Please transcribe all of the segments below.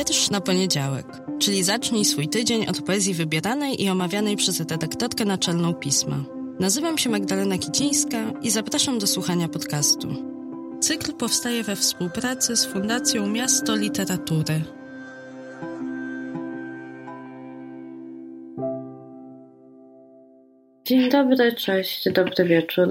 Wiersz na poniedziałek, czyli zacznij swój tydzień od poezji wybieranej i omawianej przez redaktorkę naczelną pisma. Nazywam się Magdalena Kicińska i zapraszam do słuchania podcastu. Cykl powstaje we współpracy z Fundacją Miasto Literatury. Dzień dobry, cześć, dobry wieczór.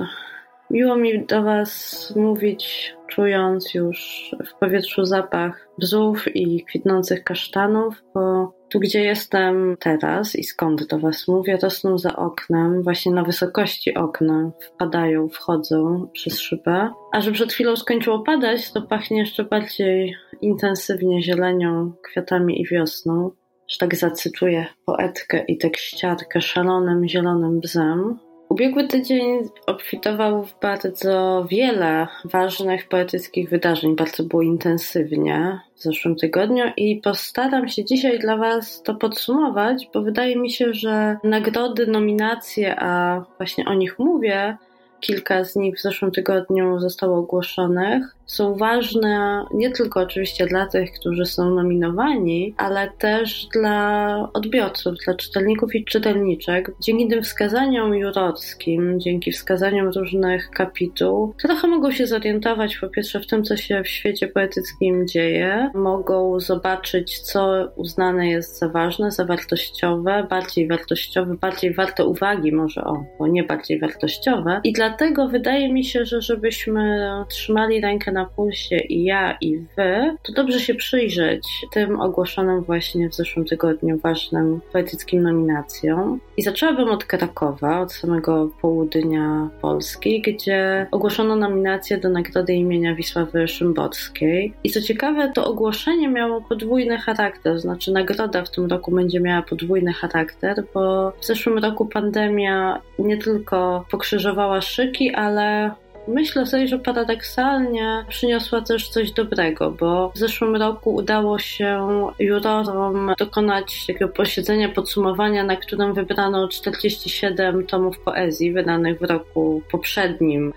Miło mi do Was mówić, czując już w powietrzu zapach bzów i kwitnących kasztanów, bo tu, gdzie jestem teraz i skąd do Was mówię, rosną za oknem, właśnie na wysokości okna, wpadają, wchodzą przez szybę. A że przed chwilą skończyło padać, to pachnie jeszcze bardziej intensywnie zielenią, kwiatami i wiosną. Że tak zacytuję poetkę i tekściarkę szalonym zielonym bzem, Ubiegły tydzień obfitował w bardzo wiele ważnych poetyckich wydarzeń. Bardzo było intensywnie w zeszłym tygodniu i postaram się dzisiaj dla Was to podsumować, bo wydaje mi się, że nagrody, nominacje, a właśnie o nich mówię, kilka z nich w zeszłym tygodniu zostało ogłoszonych, są ważne nie tylko oczywiście dla tych, którzy są nominowani, ale też dla odbiorców, dla czytelników i czytelniczek. Dzięki tym wskazaniom jurorskim, dzięki wskazaniom różnych kapituł, trochę mogą się zorientować po pierwsze w tym, co się w świecie poetyckim dzieje, mogą zobaczyć, co uznane jest za ważne, za wartościowe, bardziej wartościowe, bardziej warte uwagi może o, bo nie bardziej wartościowe. I dlatego wydaje mi się, że żebyśmy trzymali rękę na na pulsie i ja, i wy, to dobrze się przyjrzeć tym ogłoszonym właśnie w zeszłym tygodniu ważnym poetyckim nominacjom. I zaczęłabym od Krakowa, od samego południa Polski, gdzie ogłoszono nominację do nagrody imienia Wisławy Szymborskiej. I co ciekawe, to ogłoszenie miało podwójny charakter, znaczy nagroda w tym roku będzie miała podwójny charakter, bo w zeszłym roku pandemia nie tylko pokrzyżowała szyki, ale Myślę sobie, że paradoksalnie przyniosła też coś dobrego, bo w zeszłym roku udało się jurorom dokonać takiego posiedzenia podsumowania, na którym wybrano 47 tomów poezji wydanych w roku poprzednim.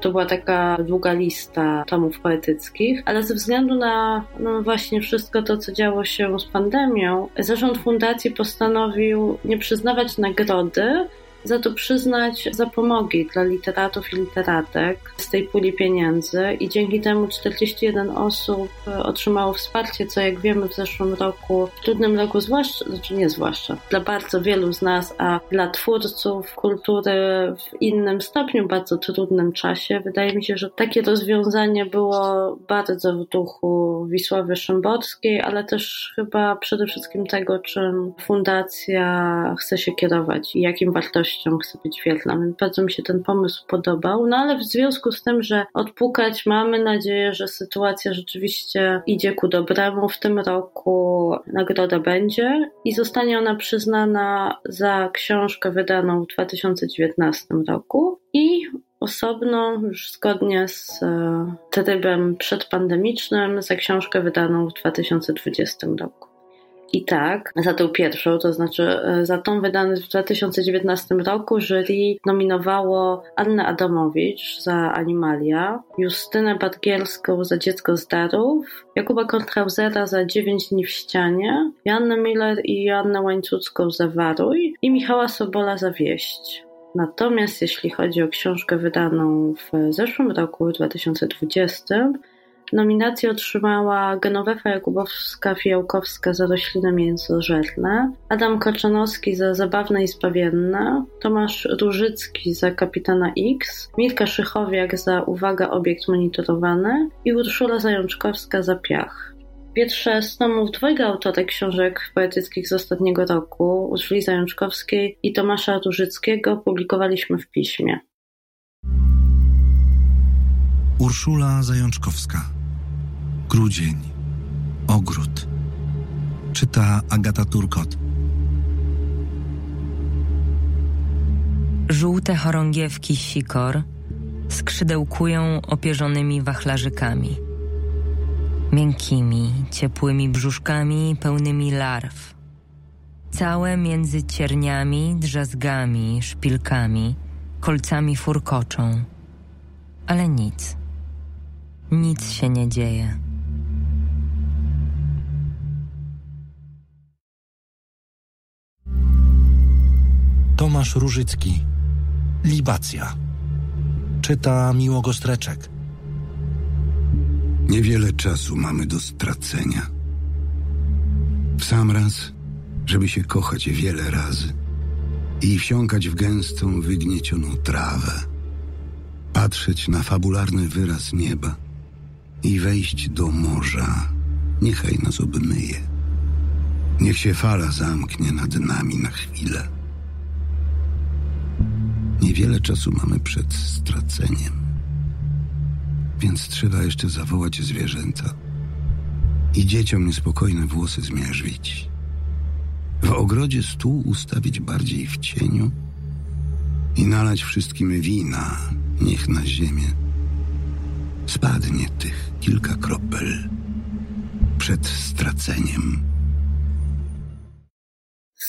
To była taka długa lista tomów poetyckich, ale ze względu na no właśnie wszystko to, co działo się z pandemią, zarząd fundacji postanowił nie przyznawać nagrody, za to przyznać zapomogi dla literatów i literatek z tej puli pieniędzy i dzięki temu 41 osób e, otrzymało wsparcie, co jak wiemy w zeszłym roku, w trudnym roku zwłaszcza, znaczy nie zwłaszcza, dla bardzo wielu z nas, a dla twórców kultury w innym stopniu, bardzo trudnym czasie. Wydaje mi się, że takie rozwiązanie było bardzo w duchu Wisławy Szymborskiej, ale też chyba przede wszystkim tego, czym fundacja chce się kierować i jakim wartościom chce być wierna. Bardzo mi się ten pomysł podobał. No ale w związku z tym, że odpukać mamy nadzieję, że sytuacja rzeczywiście idzie ku dobremu. W tym roku nagroda będzie i zostanie ona przyznana za książkę wydaną w 2019 roku i osobno, już zgodnie z e, trybem przedpandemicznym, za książkę wydaną w 2020 roku. I tak, za tę pierwszą, to znaczy e, za tą wydaną w 2019 roku, jury nominowało Annę Adamowicz za Animalia, Justynę Badgierską za Dziecko z Darów, Jakuba Kontrauzera za Dziewięć dni w ścianie, Joannę Miller i Joannę Łańcucką za Waruj i Michała Sobola za Wieść. Natomiast jeśli chodzi o książkę wydaną w zeszłym roku, 2020, Nominację otrzymała Genowefa Jakubowska-Fijałkowska za rośliny mięsożerne, Adam Kaczanowski za Zabawne i Zbawienne, Tomasz Różycki za Kapitana X, Mirka Szychowiak za Uwaga, obiekt monitorowany i Urszula Zajączkowska za Piach. Pierwsze z tomów dwojga autorek książek poetyckich z ostatniego roku, Urszuli Zajączkowskiej i Tomasza Różyckiego, publikowaliśmy w piśmie. Urszula Zajączkowska Grudzień Ogród Czyta Agata Turkot Żółte chorągiewki sikor skrzydełkują opierzonymi wachlarzykami. Miękkimi, ciepłymi brzuszkami pełnymi larw. Całe między cierniami, drzazgami, szpilkami, kolcami furkoczą. Ale nic. Nic się nie dzieje. Tomasz Różycki. Libacja. Czyta Miłogo Streczek. Niewiele czasu mamy do stracenia. W sam raz, żeby się kochać wiele razy i wsiąkać w gęstą, wygniecioną trawę, patrzeć na fabularny wyraz nieba i wejść do morza, niechaj nas obmyje. Niech się fala zamknie nad nami na chwilę. Niewiele czasu mamy przed straceniem, więc trzeba jeszcze zawołać zwierzęta i dzieciom niespokojne włosy zmierzwić. W ogrodzie stół ustawić bardziej w cieniu i nalać wszystkim wina, niech na ziemię spadnie tych kilka kropel przed straceniem.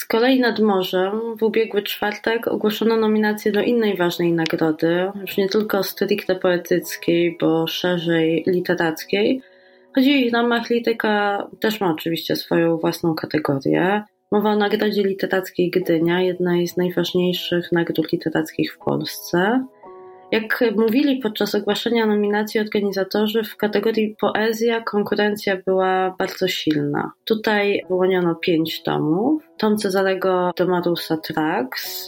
Kolei nad morzem w ubiegły czwartek ogłoszono nominację do innej ważnej nagrody, już nie tylko stricte poetyckiej, bo szerzej literackiej. Choć w ramach lityka też ma oczywiście swoją własną kategorię. Mowa o Nagrodzie Literackiej Gdynia, jednej z najważniejszych nagród literackich w Polsce. Jak mówili podczas ogłaszania nominacji organizatorzy, w kategorii poezja konkurencja była bardzo silna. Tutaj wyłoniono pięć tomów. Tom Cezarego Domarusa Trax.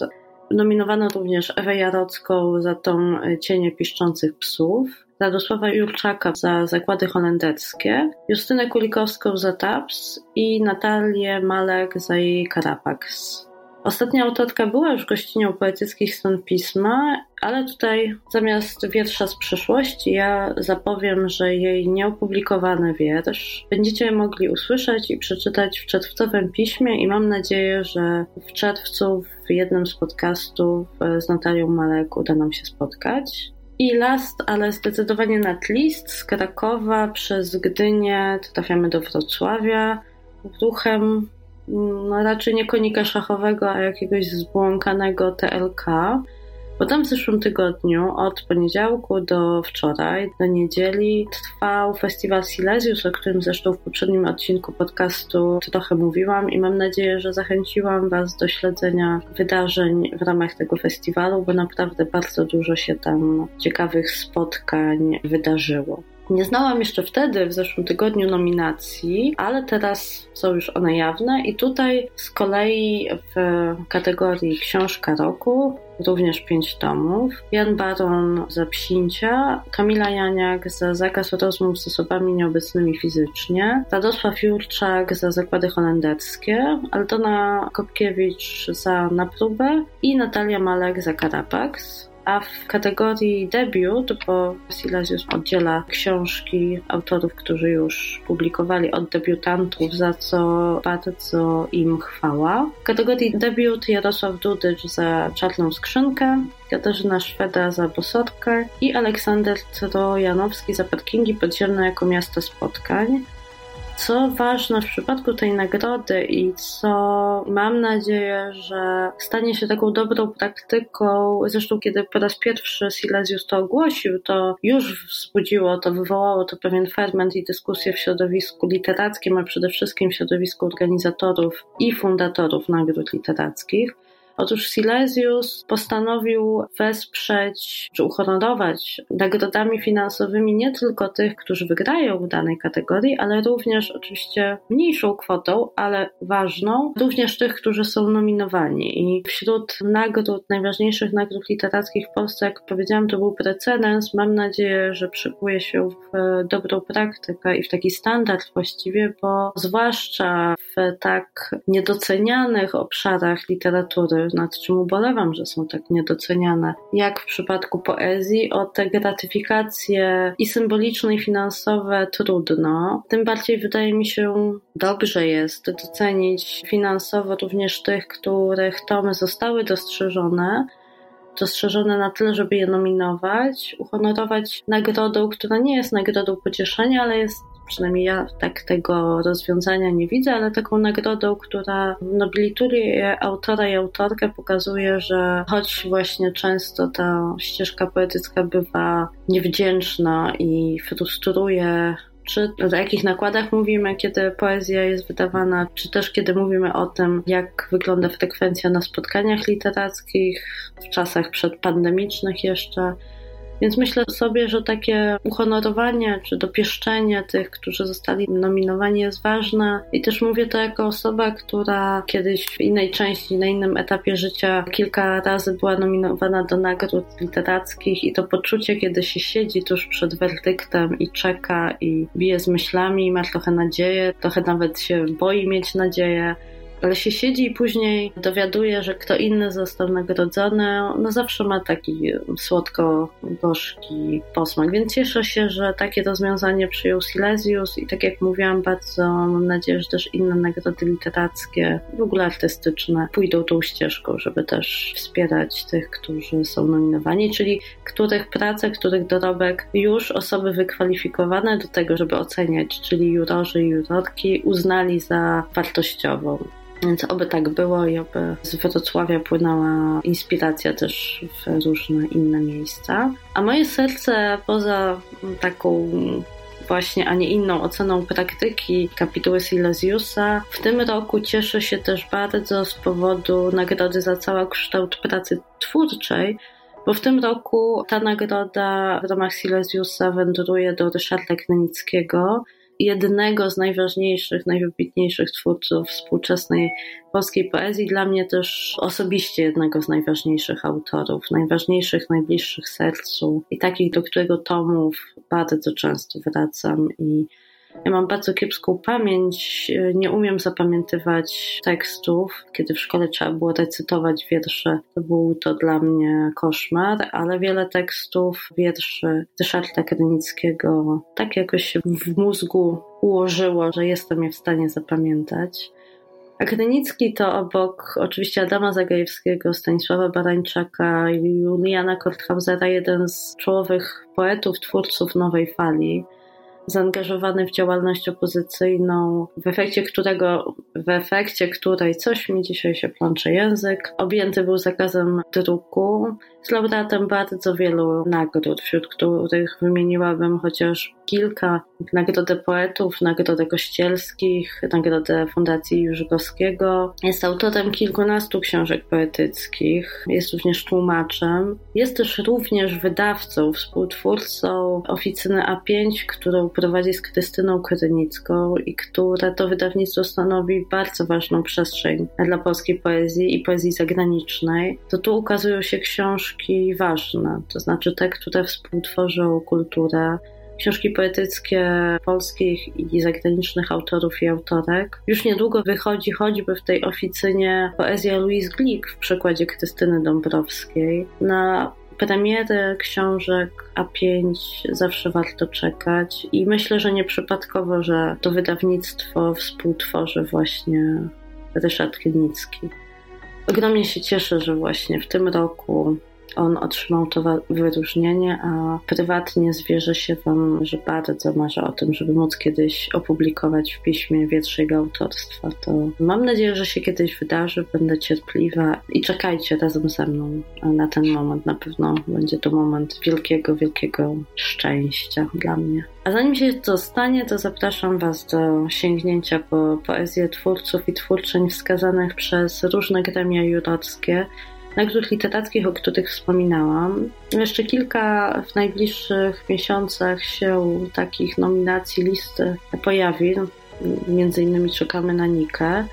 Nominowano również Ewę Jarocką za tom Cienie piszczących psów, Radosława Jurczaka za Zakłady Holenderskie, Justynę Kulikowską za TAPS i Natalię Malek za jej Karapaks. Ostatnia autorka była już gościnią poetyckich stron pisma, ale tutaj zamiast wiersza z przeszłości ja zapowiem, że jej nieopublikowany wiersz będziecie mogli usłyszeć i przeczytać w czerwcowym piśmie i mam nadzieję, że w czerwcu w jednym z podcastów z Natalią Malek uda nam się spotkać. I last, ale zdecydowanie nad list z Krakowa przez Gdynię trafiamy do Wrocławia ruchem no raczej nie konika szachowego, a jakiegoś zbłąkanego TLK. Bo tam w zeszłym tygodniu, od poniedziałku do wczoraj, do niedzieli, trwał festiwal Silesius, o którym zresztą w poprzednim odcinku podcastu trochę mówiłam i mam nadzieję, że zachęciłam Was do śledzenia wydarzeń w ramach tego festiwalu, bo naprawdę bardzo dużo się tam ciekawych spotkań wydarzyło. Nie znałam jeszcze wtedy, w zeszłym tygodniu, nominacji, ale teraz są już one jawne i tutaj z kolei w kategorii Książka Roku również pięć tomów. Jan Baron za Psincia, Kamila Janiak za Zakaz rozmów z osobami nieobecnymi fizycznie, Radosław Jurczak za Zakłady Holenderskie, Aldona Kopkiewicz za Na próbę i Natalia Malek za Karapaks. A w kategorii debiut, bo Silesius oddziela książki autorów, którzy już publikowali od debiutantów, za co bardzo im chwała. W kategorii debiut Jarosław Dudycz za Czarną Skrzynkę, Katarzyna Szweda za Bosorkę i Aleksander Trojanowski za Parkingi Podziemne jako miasto spotkań. Co ważne w przypadku tej nagrody i co mam nadzieję, że stanie się taką dobrą praktyką, zresztą kiedy po raz pierwszy Silesius to ogłosił, to już wzbudziło to, wywołało to pewien ferment i dyskusję w środowisku literackim, a przede wszystkim w środowisku organizatorów i fundatorów nagród literackich. Otóż Silesius postanowił wesprzeć czy uhonorować nagrodami finansowymi nie tylko tych, którzy wygrają w danej kategorii, ale również oczywiście mniejszą kwotą, ale ważną, również tych, którzy są nominowani. I wśród nagród, najważniejszych nagród literackich w Polsce, jak powiedziałam, to był precedens. Mam nadzieję, że przykuje się w dobrą praktykę i w taki standard właściwie, bo zwłaszcza w tak niedocenianych obszarach literatury, nad czym ubolewam, że są tak niedoceniane. Jak w przypadku poezji, o te gratyfikacje i symboliczne, i finansowe trudno. Tym bardziej wydaje mi się dobrze jest docenić finansowo również tych, których tomy zostały dostrzeżone, dostrzeżone na tyle, żeby je nominować, uhonorować nagrodą, która nie jest nagrodą pocieszenia, ale jest przynajmniej ja tak tego rozwiązania nie widzę, ale taką nagrodą, która nobilituje autora i autorkę, pokazuje, że choć właśnie często ta ścieżka poetycka bywa niewdzięczna i frustruje czy o jakich nakładach mówimy, kiedy poezja jest wydawana, czy też kiedy mówimy o tym, jak wygląda frekwencja na spotkaniach literackich w czasach przedpandemicznych jeszcze. Więc myślę sobie, że takie uhonorowanie czy dopieszczenie tych, którzy zostali nominowani jest ważne. I też mówię to jako osoba, która kiedyś w innej części, na innym etapie życia kilka razy była nominowana do nagród literackich i to poczucie, kiedy się siedzi tuż przed werdyktem i czeka i bije z myślami ma trochę nadzieję, trochę nawet się boi mieć nadzieję ale się siedzi i później dowiaduje, że kto inny został nagrodzony, no zawsze ma taki słodko-gorzki posmak. Więc cieszę się, że takie rozwiązanie przyjął Silesius i tak jak mówiłam, bardzo mam nadzieję, że też inne nagrody literackie, w ogóle artystyczne pójdą tą ścieżką, żeby też wspierać tych, którzy są nominowani, czyli których prace, których dorobek już osoby wykwalifikowane do tego, żeby oceniać, czyli jurorzy i jurorki uznali za wartościową. Więc oby tak było i oby z Wrocławia płynęła inspiracja też w różne inne miejsca. A moje serce poza taką właśnie, a nie inną oceną praktyki kapituły Silesiusa. W tym roku cieszę się też bardzo z powodu nagrody za całokształt pracy twórczej, bo w tym roku ta nagroda w ramach Silesiusa wędruje do Ryszarda Krynickiego, jednego z najważniejszych, najwybitniejszych twórców współczesnej polskiej poezji, dla mnie też osobiście jednego z najważniejszych autorów, najważniejszych, najbliższych sercu i takich, do którego tomów bardzo często wracam i ja mam bardzo kiepską pamięć, nie umiem zapamiętywać tekstów. Kiedy w szkole trzeba było recytować wiersze, to był to dla mnie koszmar, ale wiele tekstów, wierszy Ryszarda Krynickiego tak jakoś się w mózgu ułożyło, że jestem je w stanie zapamiętać. A Krynicki to obok oczywiście Adama Zagajewskiego, Stanisława Barańczaka Juliana Korthausera jeden z czołowych poetów, twórców nowej fali zaangażowany w działalność opozycyjną, w efekcie którego, w efekcie której coś mi dzisiaj się plącze język, objęty był zakazem druku, z laureatem bardzo wielu nagród, wśród których wymieniłabym chociaż kilka. Nagrodę poetów, nagrodę kościelskich, nagrodę Fundacji Jurzykowskiego. Jest autorem kilkunastu książek poetyckich, jest również tłumaczem. Jest też również wydawcą, współtwórcą oficyny A5, którą prowadzi z Krystyną Krynicką i które to wydawnictwo stanowi bardzo ważną przestrzeń dla polskiej poezji i poezji zagranicznej. To tu ukazują się książki ważne, to znaczy te, które współtworzą kulturę, książki poetyckie polskich i zagranicznych autorów i autorek. Już niedługo wychodzi choćby w tej oficynie poezja Louise Glick w przekładzie Krystyny Dąbrowskiej. Na premiery książek A5 zawsze warto czekać i myślę, że nieprzypadkowo, że to wydawnictwo współtworzy właśnie Ryszard Klinicki. Ogromnie się cieszę, że właśnie w tym roku on otrzymał to wyróżnienie, a prywatnie zwierzę się Wam, że bardzo marzę o tym, żeby móc kiedyś opublikować w piśmie wiersze jego autorstwa. To mam nadzieję, że się kiedyś wydarzy, będę cierpliwa i czekajcie razem ze mną na ten moment. Na pewno będzie to moment wielkiego, wielkiego szczęścia dla mnie. A zanim się to stanie, to zapraszam Was do sięgnięcia po poezję twórców i twórczyń wskazanych przez różne gremia jurorskie nagród literackich, o których wspominałam. Jeszcze kilka w najbliższych miesiącach się takich nominacji listy pojawi. Między innymi czekamy na Nikę.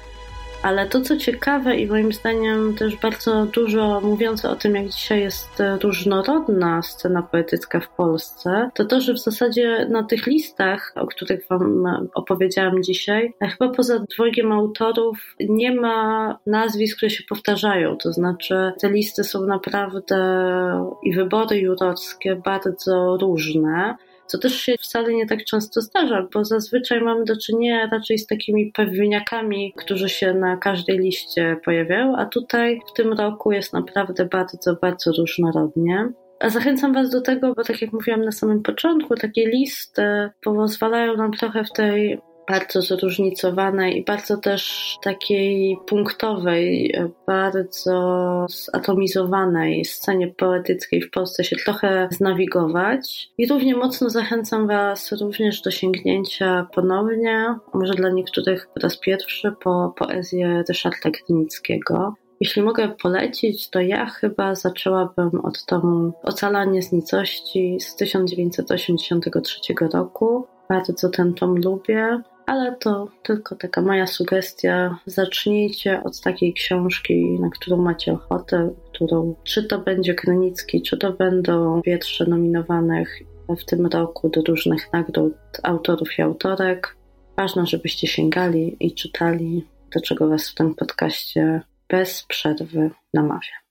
Ale to, co ciekawe i moim zdaniem też bardzo dużo mówiące o tym, jak dzisiaj jest różnorodna scena poetycka w Polsce, to to, że w zasadzie na tych listach, o których Wam opowiedziałam dzisiaj, chyba poza dwojgiem autorów nie ma nazwisk, które się powtarzają. To znaczy, te listy są naprawdę i wybory jurorskie bardzo różne co też się wcale nie tak często zdarza, bo zazwyczaj mamy do czynienia raczej z takimi pewniakami, którzy się na każdej liście pojawiają, a tutaj w tym roku jest naprawdę bardzo, bardzo różnorodnie. A zachęcam Was do tego, bo tak jak mówiłam na samym początku, takie listy pozwalają nam trochę w tej bardzo zróżnicowanej i bardzo też takiej punktowej, bardzo zatomizowanej scenie poetyckiej w Polsce się trochę znawigować. I równie mocno zachęcam Was również do sięgnięcia ponownie, może dla niektórych po raz pierwszy, po poezję Ryszarda Grynickiego. Jeśli mogę polecić, to ja chyba zaczęłabym od tomu Ocalanie z nicości z 1983 roku. Bardzo ten tom lubię, ale to tylko taka moja sugestia. Zacznijcie od takiej książki, na którą macie ochotę, którą czy to będzie Krynicki, czy to będą wiersze nominowanych w tym roku do różnych nagród autorów i autorek. Ważne, żebyście sięgali i czytali, do czego Was w tym podcaście bez przerwy namawiam.